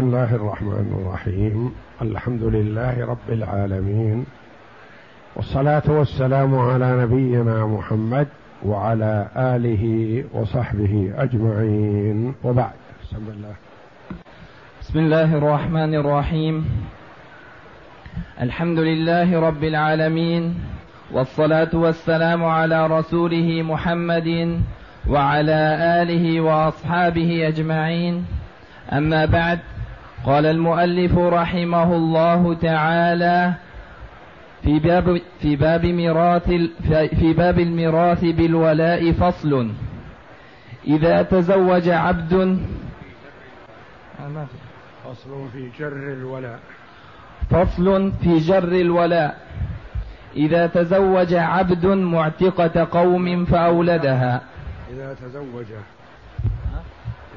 بسم الله الرحمن الرحيم. الحمد لله رب العالمين. والصلاة والسلام على نبينا محمد وعلى آله وصحبه أجمعين. وبعد. بسم الله. بسم الله الرحمن الرحيم. الحمد لله رب العالمين. والصلاة والسلام على رسوله محمد وعلى آله وأصحابه أجمعين. أما بعد قال المؤلف رحمه الله تعالى في باب في باب ميراث في باب الميراث بالولاء فصل. إذا تزوج عبد فصل في جر الولاء. فصل في جر الولاء. إذا تزوج عبد معتقة قوم فأولدها. إذا تزوج.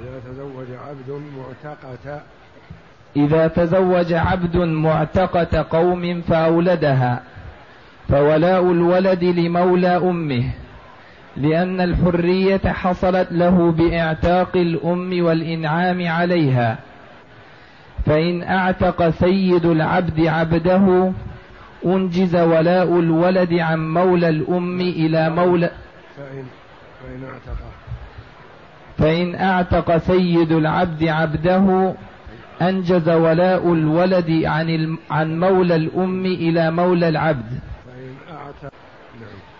إذا تزوج عبد معتقة إذا تزوج عبد معتقة قوم فأولدها فولاء الولد لمولى أمه لأن الحرية حصلت له بإعتاق الأم والإنعام عليها. فإن أعتق سيد العبد عبده أنجز ولاء الولد عن مولى الأم إلى مولى فإن فإن أعتق فإن أعتق سيد العبد عبده أنجز ولاء الولد عن عن مولى الأم إلى مولى العبد.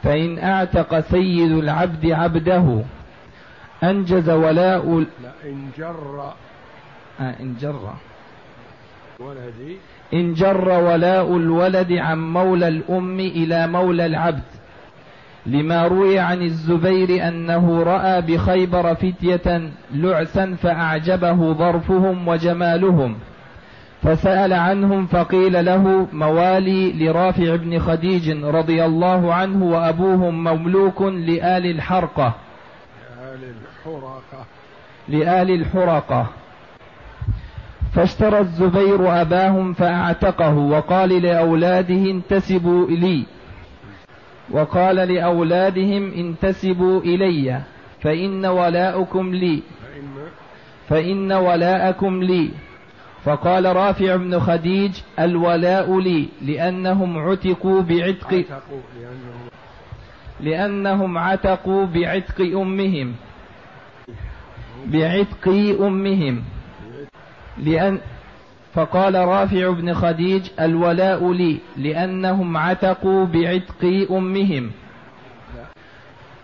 فإن أعتق سيد العبد عبده أنجز ولاء لا إن جر. آه إن جر. ولدي إن جر ولاء الولد عن مولى الأم إلى مولى العبد. لما روي عن الزبير أنه رأى بخيبر فتية لعسا فأعجبه ظرفهم وجمالهم فسأل عنهم فقيل له موالي لرافع بن خديج رضي الله عنه وأبوهم مملوك لآل الحرقة. لآل الحرقة. لآل الحرقة. فاشترى الزبير أباهم فأعتقه وقال لأولاده انتسبوا لي وقال لأولادهم انتسبوا إلي فإن ولاءكم لي. فإن ولاءكم لي. فقال رافع بن خديج الولاء لي لأنهم عتقوا بعتق لأنهم عتقوا بعتق أمهم. بعتق أمهم. لأن فقال رافع بن خديج الولاء لي لأنهم عتقوا بعتق أمهم.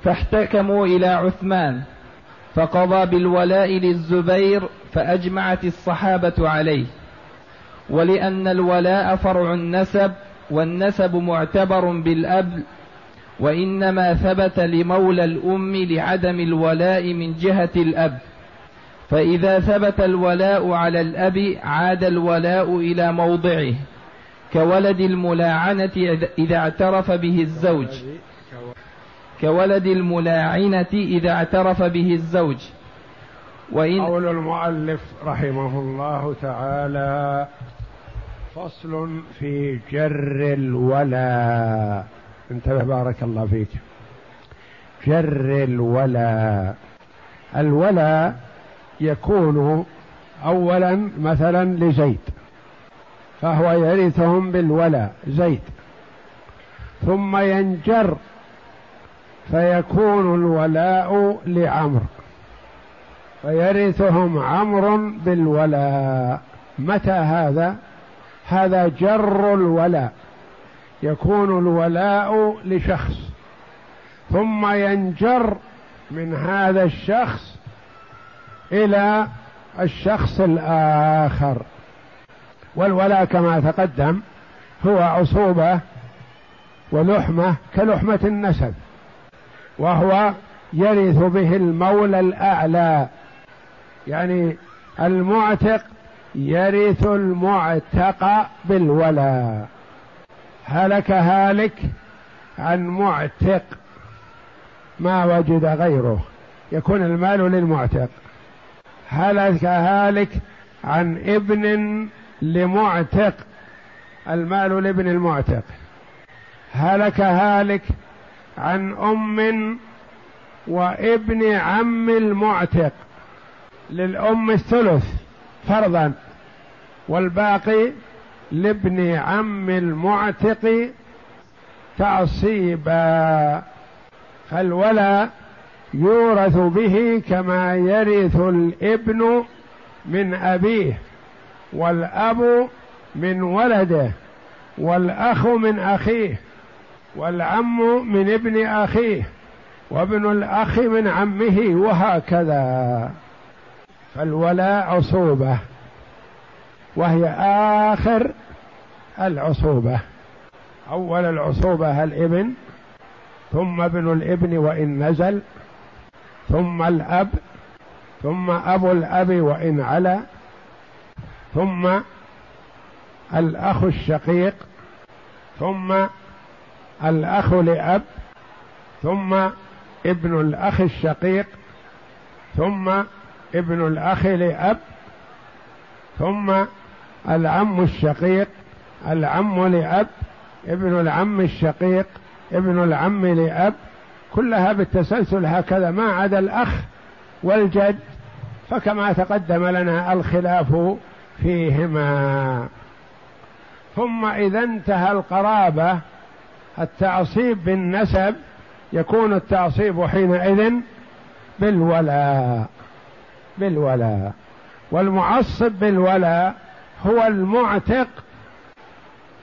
فاحتكموا إلى عثمان. فقضى بالولاء للزبير فأجمعت الصحابة عليه. ولأن الولاء فرع النسب والنسب معتبر بالأب وإنما ثبت لمولى الأم لعدم الولاء من جهة الأب. فإذا ثبت الولاء على الأب عاد الولاء إلى موضعه كولد الملاعنة إذا اعترف به الزوج. كولد الملاعنة إذا اعترف به الزوج. وإن قول المؤلف رحمه الله تعالى فصل في جر الولا انتبه بارك الله فيك. جر الولا الولا يكون اولا مثلا لزيد فهو يرثهم بالولا زيد. ثم ينجر فيكون الولاء لعمرو فيرثهم عمرو بالولاء. متى هذا؟ هذا جر الولاء يكون الولاء لشخص. ثم ينجر من هذا الشخص إلى الشخص الآخر. والولاء كما تقدم هو عصوبة ولحمة كلحمة النسب وهو يرث به المولى الأعلى. يعني المعتق يرث المعتق بالولاء هلك هالك عن معتق ما وجد غيره. يكون المال للمعتق. هلك هالك عن ابن لمعتق؟ المال لابن المعتق. هلك هالك عن أم وابن عم المعتق. للأم الثلث فرضا والباقي لابن عم المعتق تعصيبا. فالولا يورث به كما يرث الابن من أبيه والأب من ولده والأخ من أخيه والعم من ابن أخيه وابن الأخ من عمه وهكذا. فالولاء عصوبة وهي آخر العصوبة. أول العصوبة الإبن ثم ابن الإبن وإن نزل. ثم الأب ثم أبو الأب وإن علا ثم الأخ الشقيق ثم الأخ لأب ثم ابن الأخ الشقيق ثم ابن الأخ لأب ثم العم الشقيق العم لأب ابن العم الشقيق ابن العم لأب كلها بالتسلسل هكذا ما عدا الأخ والجد فكما تقدم لنا الخلاف فيهما. ثم إذا انتهى القرابة التعصيب بالنسب يكون التعصيب حينئذ بالولاء بالولاء. والمعصب بالولاء هو المعتق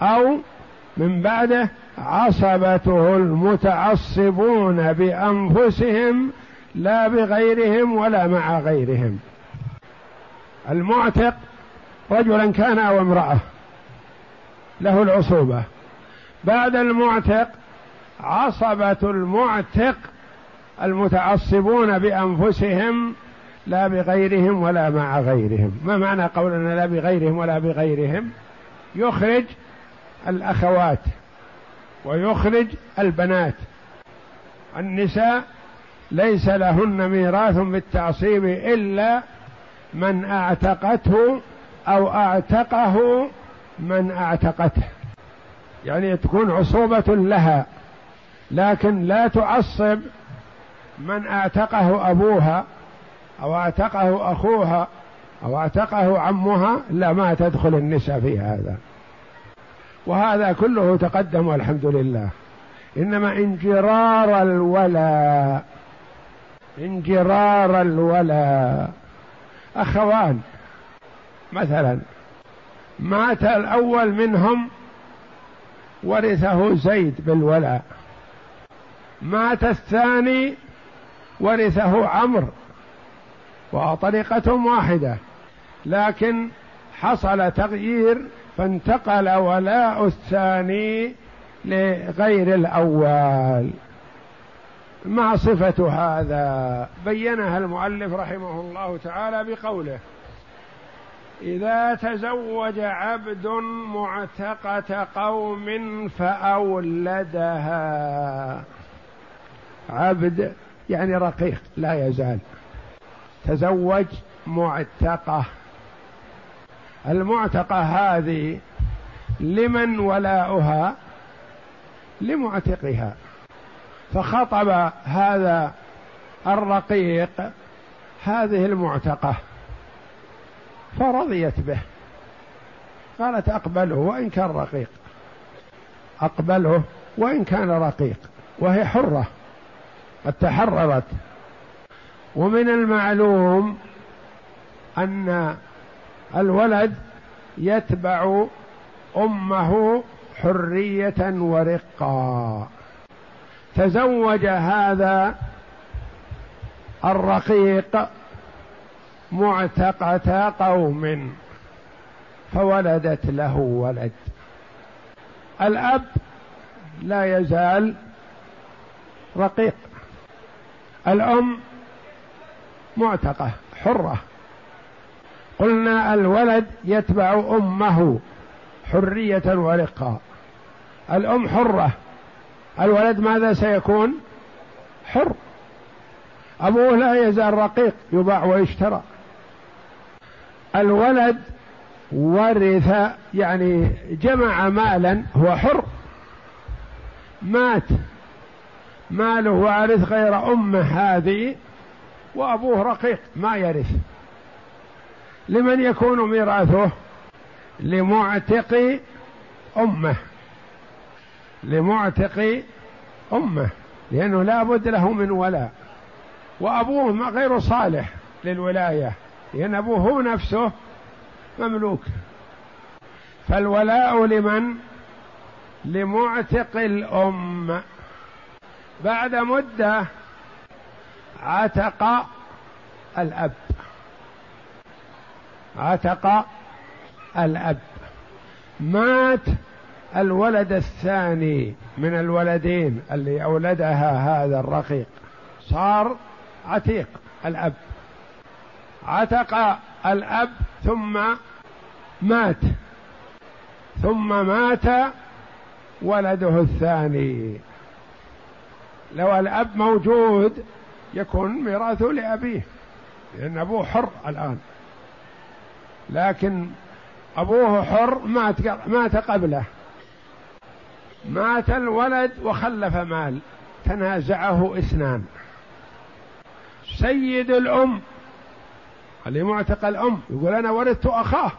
أو من بعده عصبته المتعصبون بأنفسهم لا بغيرهم ولا مع غيرهم. المعتق رجلا كان أو امرأة له العصوبة. بعد المعتق عصبة المعتق المتعصبون بأنفسهم لا بغيرهم ولا مع غيرهم. ما معنى قولنا لا بغيرهم ولا بغيرهم؟ يخرج الأخوات. ويخرج البنات. النساء ليس لهن ميراث بالتعصيب إلا من أعتقته أو أعتقه من أعتقته. يعني تكون عصوبة لها لكن لا تعصب من أعتقه أبوها أو أعتقه أخوها أو أعتقه عمها. لا ما تدخل النساء في هذا. وهذا كله تقدم والحمد لله. إنما انجرار الولاء انجرار الولاء أخوان مثلا مات الأول منهم ورثه زيد بالولاء مات الثاني ورثه عمرو وطريقة واحدة. لكن حصل تغيير فانتقل ولاء الثاني لغير الأول. ما صفة هذا؟ بينها المؤلف رحمه الله تعالى بقوله إذا تزوج عبد معتقة قوم فأولدها. عبد يعني رقيق لا يزال. تزوج معتقة. المعتقة هذه لمن ولاؤها؟ لمعتقها. فخطب هذا الرقيق هذه المعتقة فرضيت به. قالت أقبله وإن كان رقيق. أقبله وإن كان رقيق وهي حرة. قد تحررت. ومن المعلوم أن الولد يتبع أمه حرية ورقا. تزوج هذا الرقيق معتقة قوم فولدت له ولد. الأب لا يزال رقيق. الأم معتقة حرة. قلنا الولد يتبع أمه حرية ورقة. الأم حرة. الولد ماذا سيكون؟ حر. أبوه لا يزال رقيق يباع ويشترى. الولد ورث يعني جمع مالا هو حر. مات. ماله وارث غير أمه هذه وأبوه رقيق ما يرث. لمن يكون ميراثه لمعتق أمه. لمعتق أمه. لأنه لا بد له من ولاء وأبوه غير صالح للولاية. لأن أبوه هو نفسه مملوك. فالولاء لمن؟ لمعتق الأم. بعد مدة عتق الأب. عتق الأب. مات الولد الثاني من الولدين اللي أولدها هذا الرقيق. صار عتيق الأب. عتق الأب ثم مات. ثم مات ولده الثاني. لو الأب موجود يكون ميراثه لأبيه لأن أبوه حر الآن. لكن أبوه حر مات مات قبله. مات الولد وخلف مال. تنازعه إثنان. سيد الأم. اللي معتق الأم يقول أنا ورثت أخاه.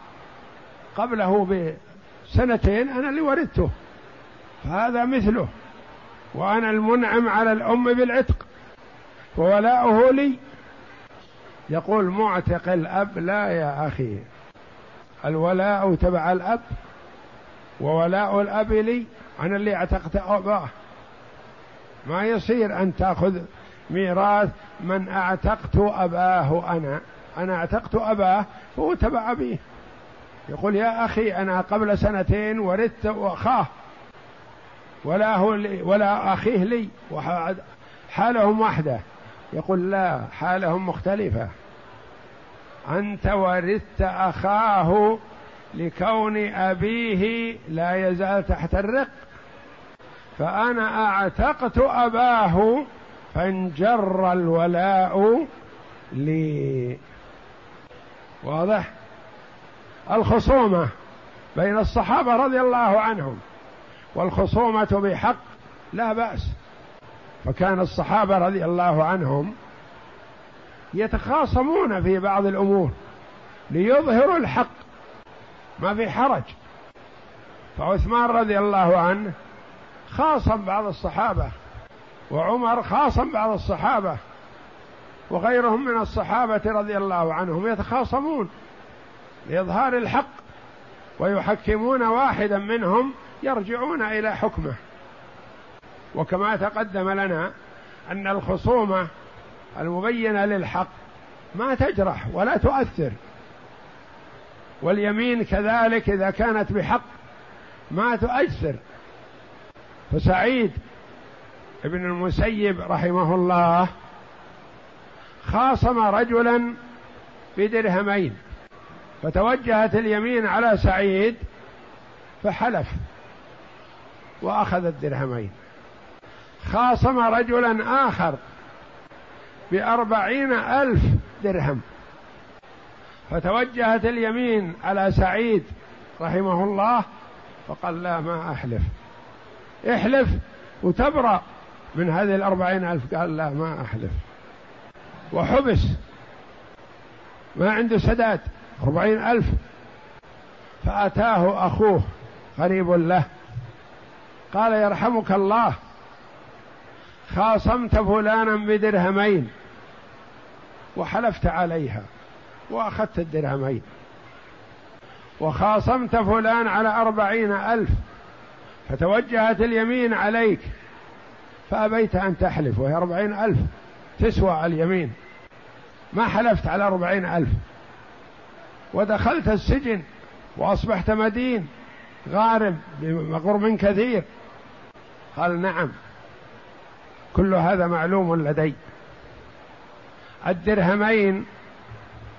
قبله بسنتين أنا اللي ورثته فهذا مثله. وأنا المنعم على الأم بالعتق. وولاؤه لي. يقول معتق الأب لا يا أخي. الولاء تبع الأب وولاء الأب لي أنا اللي اعتقت أباه ما يصير أن تأخذ ميراث من أعتقت أباه أنا. أنا أعتقت أباه فهو تبع أبيه يقول يا أخي أنا قبل سنتين ورثت أخاه ولا هو لي ولا أخيه لي حالهم واحدة يقول لا حالهم مختلفة. أنت ورثت أخاه لكون أبيه لا يزال تحت الرق. فأنا أعتقت أباه فانجر الولاء لي. واضح؟ الخصومة بين الصحابة رضي الله عنهم والخصومة بحق لا بأس. فكان الصحابة رضي الله عنهم يتخاصمون في بعض الأمور ليظهروا الحق ما في حرج. فعثمان رضي الله عنه خاصم بعض الصحابة وعمر خاصم بعض الصحابة وغيرهم من الصحابة رضي الله عنهم يتخاصمون لإظهار الحق ويحكمون واحدا منهم يرجعون إلى حكمه. وكما تقدم لنا أن الخصومة المبينة للحق. ما تجرح ولا تؤثر. واليمين كذلك إذا كانت بحق ما تؤثر. فسعيد ابن المسيب رحمه الله خاصم رجلا بدرهمين. فتوجهت اليمين على سعيد فحلف وأخذ الدرهمين. خاصم رجلا آخر بأربعين ألف درهم. فتوجهت اليمين على سعيد رحمه الله فقال لا ما أحلف. احلف وتبرأ من هذه الأربعين ألف. قال لا ما أحلف. وحبس. ما عنده سداد. أربعين ألف. فأتاه أخوه قريب له. قال يرحمك الله. خاصمت فلانا بدرهمين وحلفت عليها وأخذت الدرهمين وخاصمت فلان على أربعين ألف فتوجهت اليمين عليك فأبيت أن تحلف وهي أربعين ألف تسوى اليمين ما حلفت على أربعين ألف ودخلت السجن وأصبحت مدين غارم بغرم كثير قال نعم كل هذا معلوم لدي. الدرهمين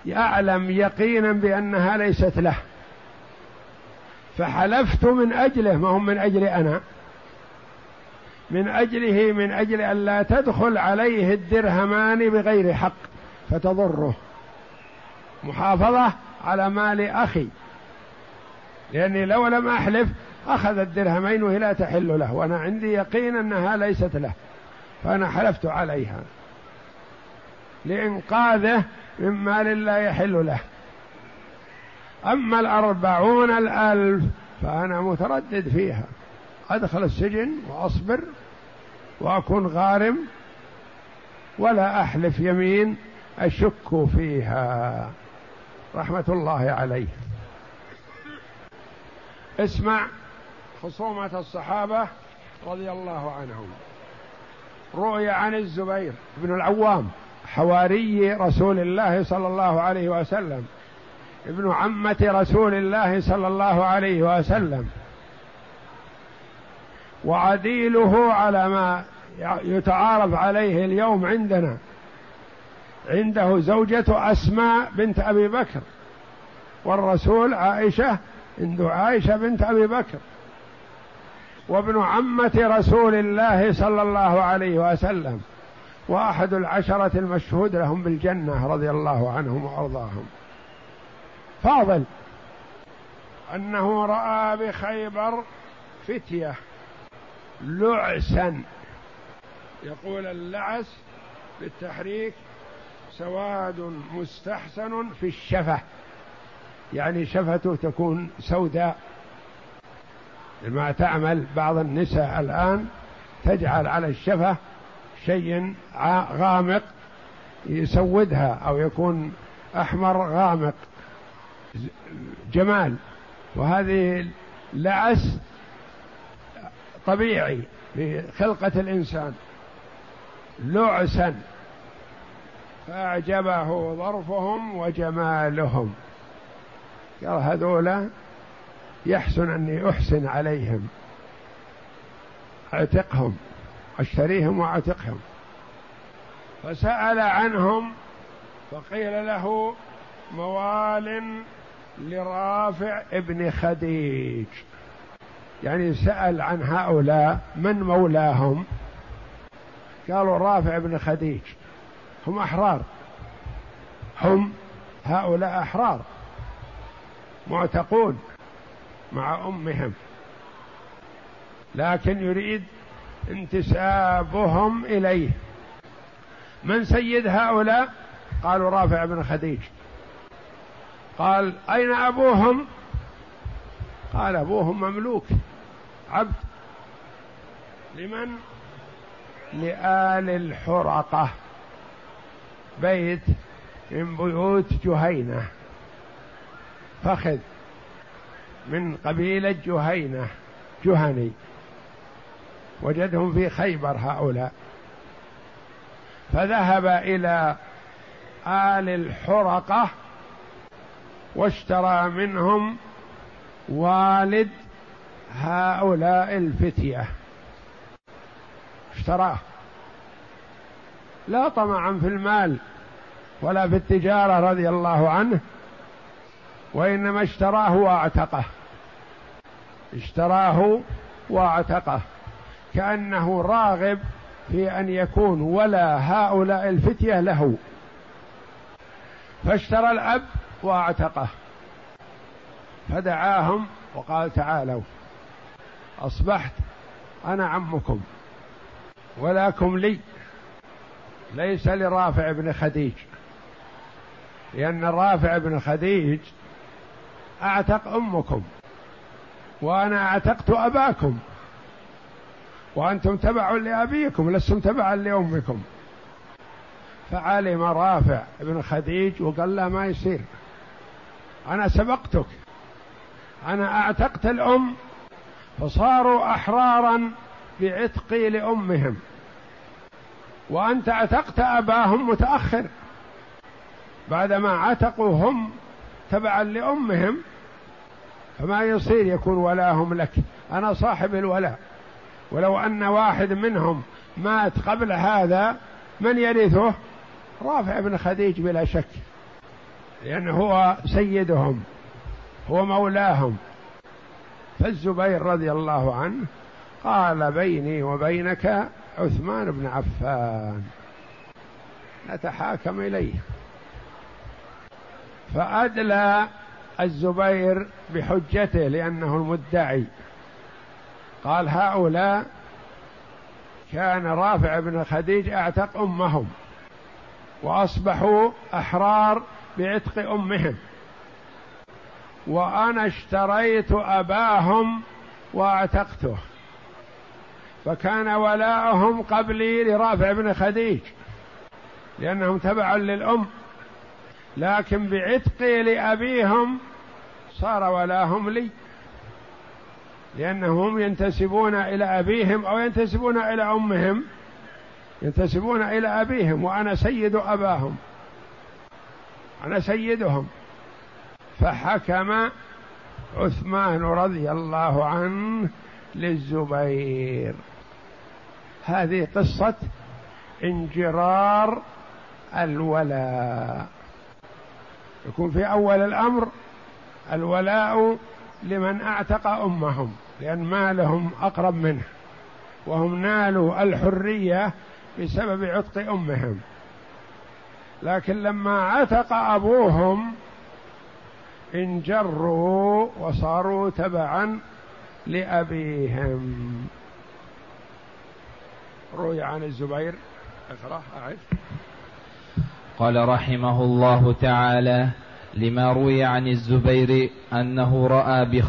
يعلم يقينا بأنها ليست له. فحلفت من أجله ما هم من أجل أنا. من أجله من أجل أن لا تدخل عليه الدرهمان بغير حق فتضره. محافظة على مال أخي. لأني لو لم أحلف أخذ الدرهمين وهي لا تحل له. وأنا عندي يقين أنها ليست له. فأنا حلفت عليها. لإنقاذه من مال لا يحل له. أما الأربعون الألف فأنا متردد فيها. أدخل السجن وأصبر وأكون غارم ولا أحلف يمين أشك فيها. رحمة الله عليه. اسمع خصومة الصحابة رضي الله عنهم. روي عن الزبير بن العوام حواري رسول الله صلى الله عليه وسلم ابن عمة رسول الله صلى الله عليه وسلم. وعديله على ما يتعارف عليه اليوم عندنا. عنده زوجة أسماء بنت أبي بكر والرسول عائشة عنده عائشة بنت أبي بكر. وابن عمة رسول الله صلى الله عليه وسلم وأحد العشرة المشهود لهم بالجنة رضي الله عنهم وأرضاهم. فاضل أنه رأى بخيبر فتية لعسا. يقول اللعس بالتحريك سواد مستحسن في الشفة يعني شفته تكون سوداء. ما تعمل بعض النساء الآن تجعل على الشفة شيء غامق يسودها أو يكون أحمر غامق. جمال. وهذه لعس طبيعي في خلقة الإنسان. لعسا. فأعجبه ظرفهم وجمالهم. قال هذولا يحسن أني أحسن عليهم. أعتقهم أشتريهم وأعتقهم. فسأل عنهم فقيل له موال لرافع ابن خديج. يعني سأل عن هؤلاء من مولاهم؟ قالوا رافع بن خديج. هم أحرار. هم هؤلاء أحرار. معتقون. مع أمهم. لكن يريد انتسابهم إليه. من سيد هؤلاء؟ قالوا رافع بن خديج. قال أين أبوهم؟ قال أبوهم مملوك. عبد. لمن؟ لآل الحرقة. بيت من بيوت جهينة. فخذ. من قبيلة جهينة جهني. وجدهم في خيبر هؤلاء. فذهب إلى آل الحرقة واشترى منهم والد هؤلاء الفتية. اشتراه. لا طمعا في المال ولا في التجارة رضي الله عنه وإنما اشتراه وأعتقه. اشتراه واعتقه. كأنه راغب في أن يكون ولا هؤلاء الفتية له. فاشترى الأب واعتقه. فدعاهم وقال تعالوا أصبحت أنا عمكم ولكم لي ليس لرافع بن خديج. لأن رافع بن خديج أعتق أمكم. وأنا أعتقت أباكم. وأنتم تبع لأبيكم لستم تبعا لأمكم. فعلم رافع بن خديج وقال له ما يصير. أنا سبقتك. أنا أعتقت الأم فصاروا أحرارا بعتقي لأمهم. وأنت اعتقت أباهم متأخر. بعدما عتقوا هم تبعا لأمهم فما يصير يكون ولاهم لك. أنا صاحب الولاء. ولو أن واحد منهم مات قبل هذا من يرثه؟ رافع بن خديج بلا شك. لأنه هو سيدهم هو مولاهم. فالزبير رضي الله عنه قال بيني وبينك عثمان بن عفان. نتحاكم إليه. فأدلى الزبير بحجته لأنه المدعي. قال هؤلاء كان رافع بن خديج أعتق أمهم وأصبحوا أحرار بعتق أمهم. وأنا اشتريت أباهم وأعتقته. فكان ولاؤهم قبلي لرافع بن خديج لأنهم تبع للأم. لكن بعتقي لأبيهم صار ولاهم لي. لأنهم ينتسبون إلى أبيهم أو ينتسبون إلى أمهم. ينتسبون إلى أبيهم وأنا سيد أباهم. أنا سيدهم. فحكم عثمان رضي الله عنه للزبير. هذه قصة انجرار الولاء. يكون في أول الأمر الولاء لمن أعتق أمهم لأن مالهم أقرب منه. وهم نالوا الحرية بسبب عتق أمهم. لكن لما عتق أبوهم انجروا وصاروا تبعا لأبيهم. روي عن الزبير. أقرأ أعد. قال رحمه الله تعالى لما روي عن الزبير أنه رأى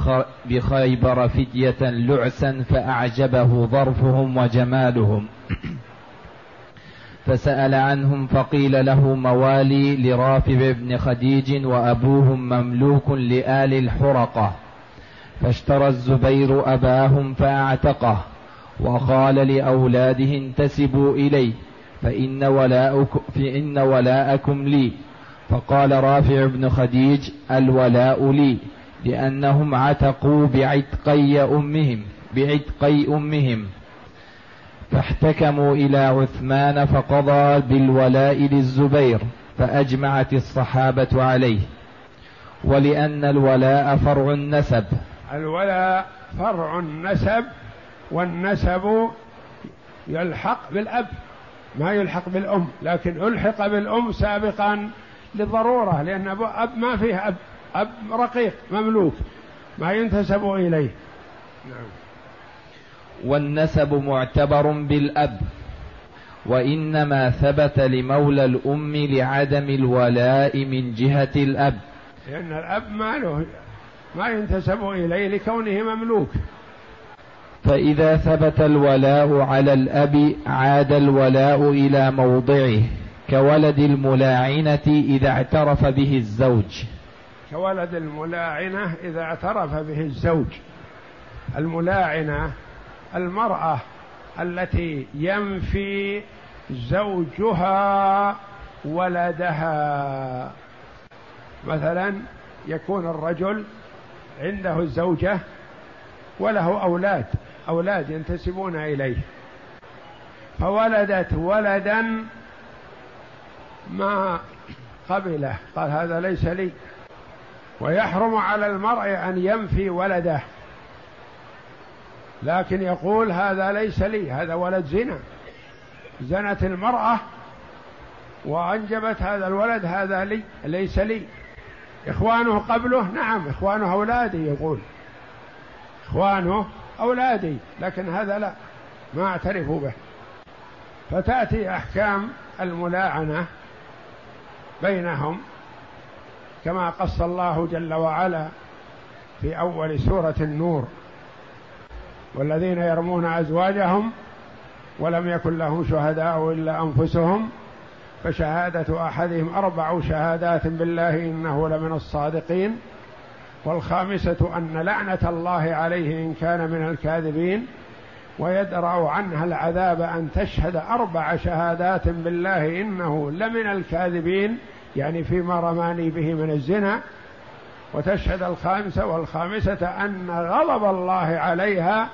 بخيبر فدية لعسا فأعجبه ظرفهم وجمالهم. فسأل عنهم فقيل له موالي لرافع بن خديج وأبوهم مملوك لآل الحرقة. فاشترى الزبير أباهم فأعتقه وقال لأولاده انتسبوا إليه. فإن ولاءكم, فإن ولاءكم لي. فقال رافع بن خديج الولاء لي لأنهم عتقوا بعتقي أمهم بعتقي أمهم. فاحتكموا إلى عثمان فقضى بالولاء للزبير فأجمعت الصحابة عليه. ولأن الولاء فرع النسب. الولاء فرع النسب والنسب يلحق بالأب. ما يلحق بالأم لكن ألحق بالأم سابقا للضرورة لأن أب ما فيه أب أب رقيق مملوك ما ينتسب إليه. نعم. والنسب معتبر بالأب وإنما ثبت لمولى الأم لعدم الولاء من جهة الأب. لأن الأب ما له ما ينتسب إليه لكونه مملوك. فإذا ثبت الولاء على الأب عاد الولاء إلى موضعه كولد الملاعنة إذا اعترف به الزوج. كولد الملاعنة إذا اعترف به الزوج. الملاعنة المرأة التي ينفي زوجها ولدها. مثلا يكون الرجل عنده الزوجة وله أولاد. أولاد ينتسبون إليه. فولدت ولدا ما قبله. قال هذا ليس لي. ويحرم على المرء أن ينفي ولده. لكن يقول هذا ليس لي. هذا ولد زنا. زنت المرأة وأنجبت هذا الولد. هذا لي. ليس لي. إخوانه قبله؟ نعم إخوانه أولادي يقول. إخوانه أولادي لكن هذا لا ما أعترف به. فتأتي أحكام الملاعنة بينهم كما قص الله جل وعلا في أول سورة النور. والذين يرمون أزواجهم ولم يكن لهم شهداء إلا أنفسهم فشهادة أحدهم أربع شهادات بالله إنه لمن الصادقين. والخامسة أن لعنة الله عليه إن كان من الكاذبين ويدرأ عنها العذاب أن تشهد أربع شهادات بالله إنه لمن الكاذبين يعني فيما رماني به من الزنا. وتشهد الخامسة والخامسة أن غضب الله عليها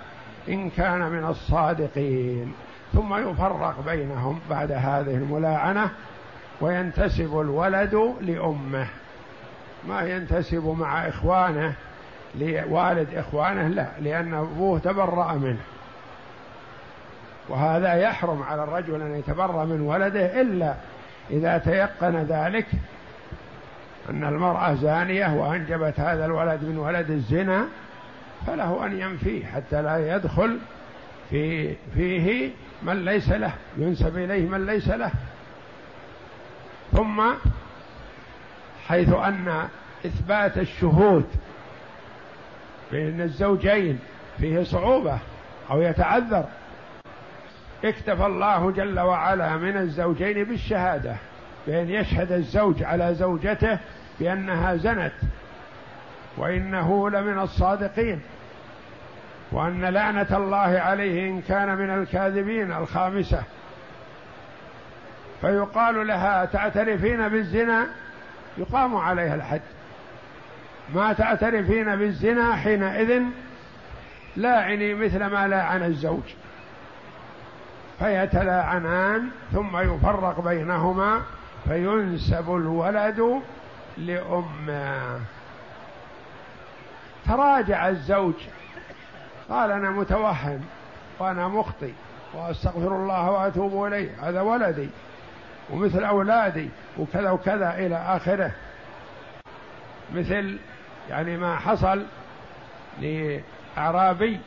إن كان من الصادقين. ثم يفرق بينهم بعد هذه الملاعنة وينتسب الولد لأمه. ما ينتسب مع إخوانه لوالد إخوانه لا لأن أبوه تبرأ منه. وهذا يحرم على الرجل أن يتبرأ من ولده إلا إذا تيقن ذلك أن المرأة زانية وأنجبت هذا الولد من ولد الزنا فله أن ينفيه حتى لا يدخل في فيه من ليس له ينسب إليه من ليس له. ثم حيث أن إثبات الشهود بين الزوجين فيه صعوبة أو يتعذر. اكتفى الله جل وعلا من الزوجين بالشهادة بأن يشهد الزوج على زوجته بأنها زنت وإنه لمن الصادقين وأن لعنة الله عليه إن كان من الكاذبين الخامسة. فيقال لها تعترفين بالزنا؟ يقام عليها الحد ما تعترفين بالزنا حينئذ لاعني مثل ما لاعن الزوج. فيتلاعنان ثم يفرق بينهما فينسب الولد لأمه. تراجع الزوج. قال أنا متوهم وأنا مخطئ وأستغفر الله وأتوب إليه هذا ولدي. ومثل أولادي وكذا وكذا إلى آخره. مثل يعني ما حصل لأعرابي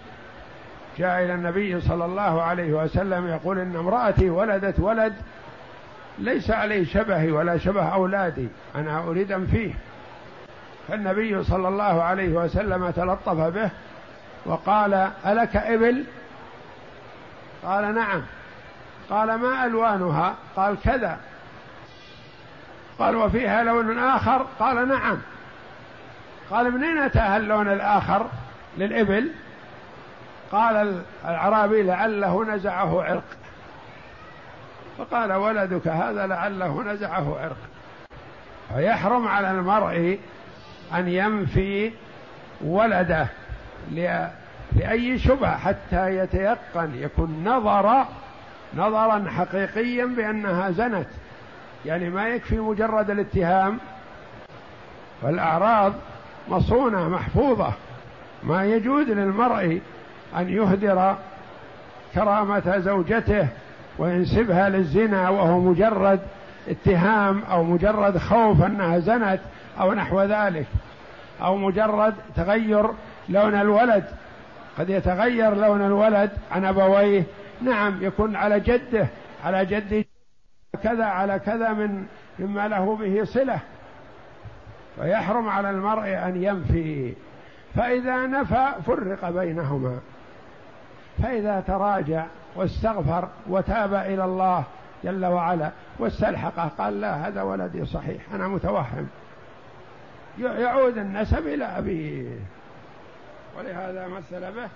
جاء إلى النبي صلى الله عليه وسلم يقول إن امرأتي ولدت ولد ليس عليه شبهي ولا شبه أولادي أنا أريد فيه. فالنبي صلى الله عليه وسلم تلطف به وقال ألك إبل؟ قال نعم. قال ما ألوانها؟ قال كذا. قال وفيها لون آخر؟ قال نعم. قال منين أتاها اللون الآخر؟ للإبل. قال الأعرابي لعله نزعه عرق. فقال ولدك هذا لعله نزعه عرق. فيحرم على المرء أن ينفي ولده لأي شبهة حتى يتيقن يكون نظر نظرا حقيقيا بأنها زنت يعني ما يكفي مجرد الاتهام. فالأعراض مصونة محفوظة. ما يجوز للمرء أن يهدر كرامة زوجته وينسبها للزنا وهو مجرد اتهام أو مجرد خوف أنها زنت أو نحو ذلك أو مجرد تغير لون الولد. قد يتغير لون الولد عن أبويه نعم يكون على جده على جد كذا على كذا من مما له به صلة. ويحرم على المرء أن ينفي. فإذا نفى فرق بينهما. فإذا تراجع واستغفر وتاب إلى الله جل وعلا واستلحقه قال لا هذا ولدي صحيح أنا متوهم. يعود النسب إلى أبيه. ولهذا مثل به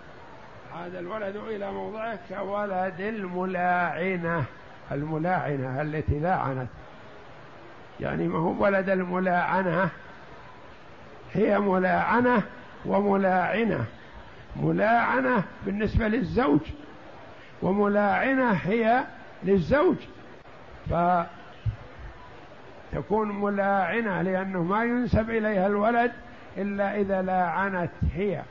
عاد الولد إلى موضعه كولد الملاعنة. الملاعنة التي لاعنت يعني ما هو ولد الملاعنة. هي ملاعنة وملاعنة. ملاعنة بالنسبة للزوج. وملاعنة هي للزوج. فتكون ملاعنة لأنه ما ينسب إليها الولد إلا إذا لاعنت هي.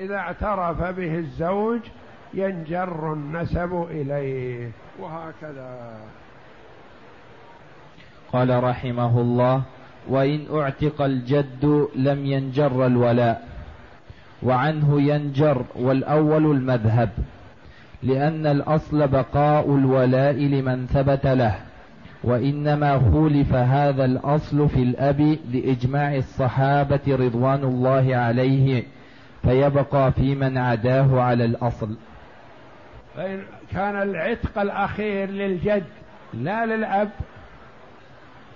إذا اعترف به الزوج ينجر النسب إليه وهكذا. قال رحمه الله وإن أعتق الجد لم ينجر الولاء وعنه ينجر والأول المذهب لأن الأصل بقاء الولاء لمن ثبت له وإنما خولف هذا الأصل في الأب لإجماع الصحابة رضوان الله عليه فيبقى في من عداه على الأصل. فإن كان العتق الأخير للجد لا للأب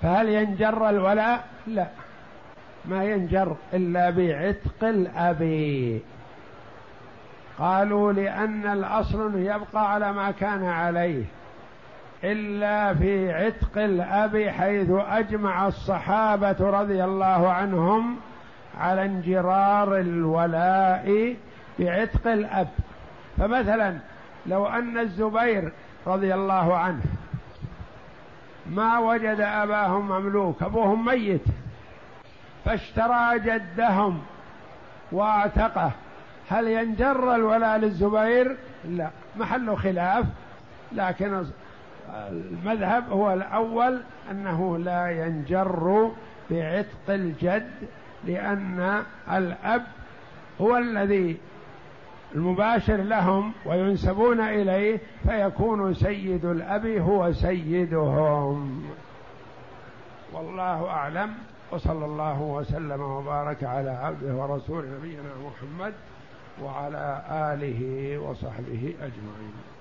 فهل ينجر الولاء؟ لا. ما ينجر إلا بعتق الأب. قالوا لأن الأصل يبقى على ما كان عليه إلا في عتق الأب حيث أجمع الصحابة رضي الله عنهم على انجرار الولاء بعتق الأب. فمثلا لو أن الزبير رضي الله عنه ما وجد أباهم مملوك أبوهم ميت فاشترى جدهم وأعتقه هل ينجر الولاء للزبير؟ لا. محل خلاف لكن المذهب هو الأول أنه لا ينجر بعتق الجد لأن الأب هو الذي المباشر لهم وينسبون إليه فيكون سيد الأب هو سيدهم. والله أعلم. وصلى الله وسلم وبارك على عبده ورسوله نبينا محمد وعلى آله وصحبه أجمعين.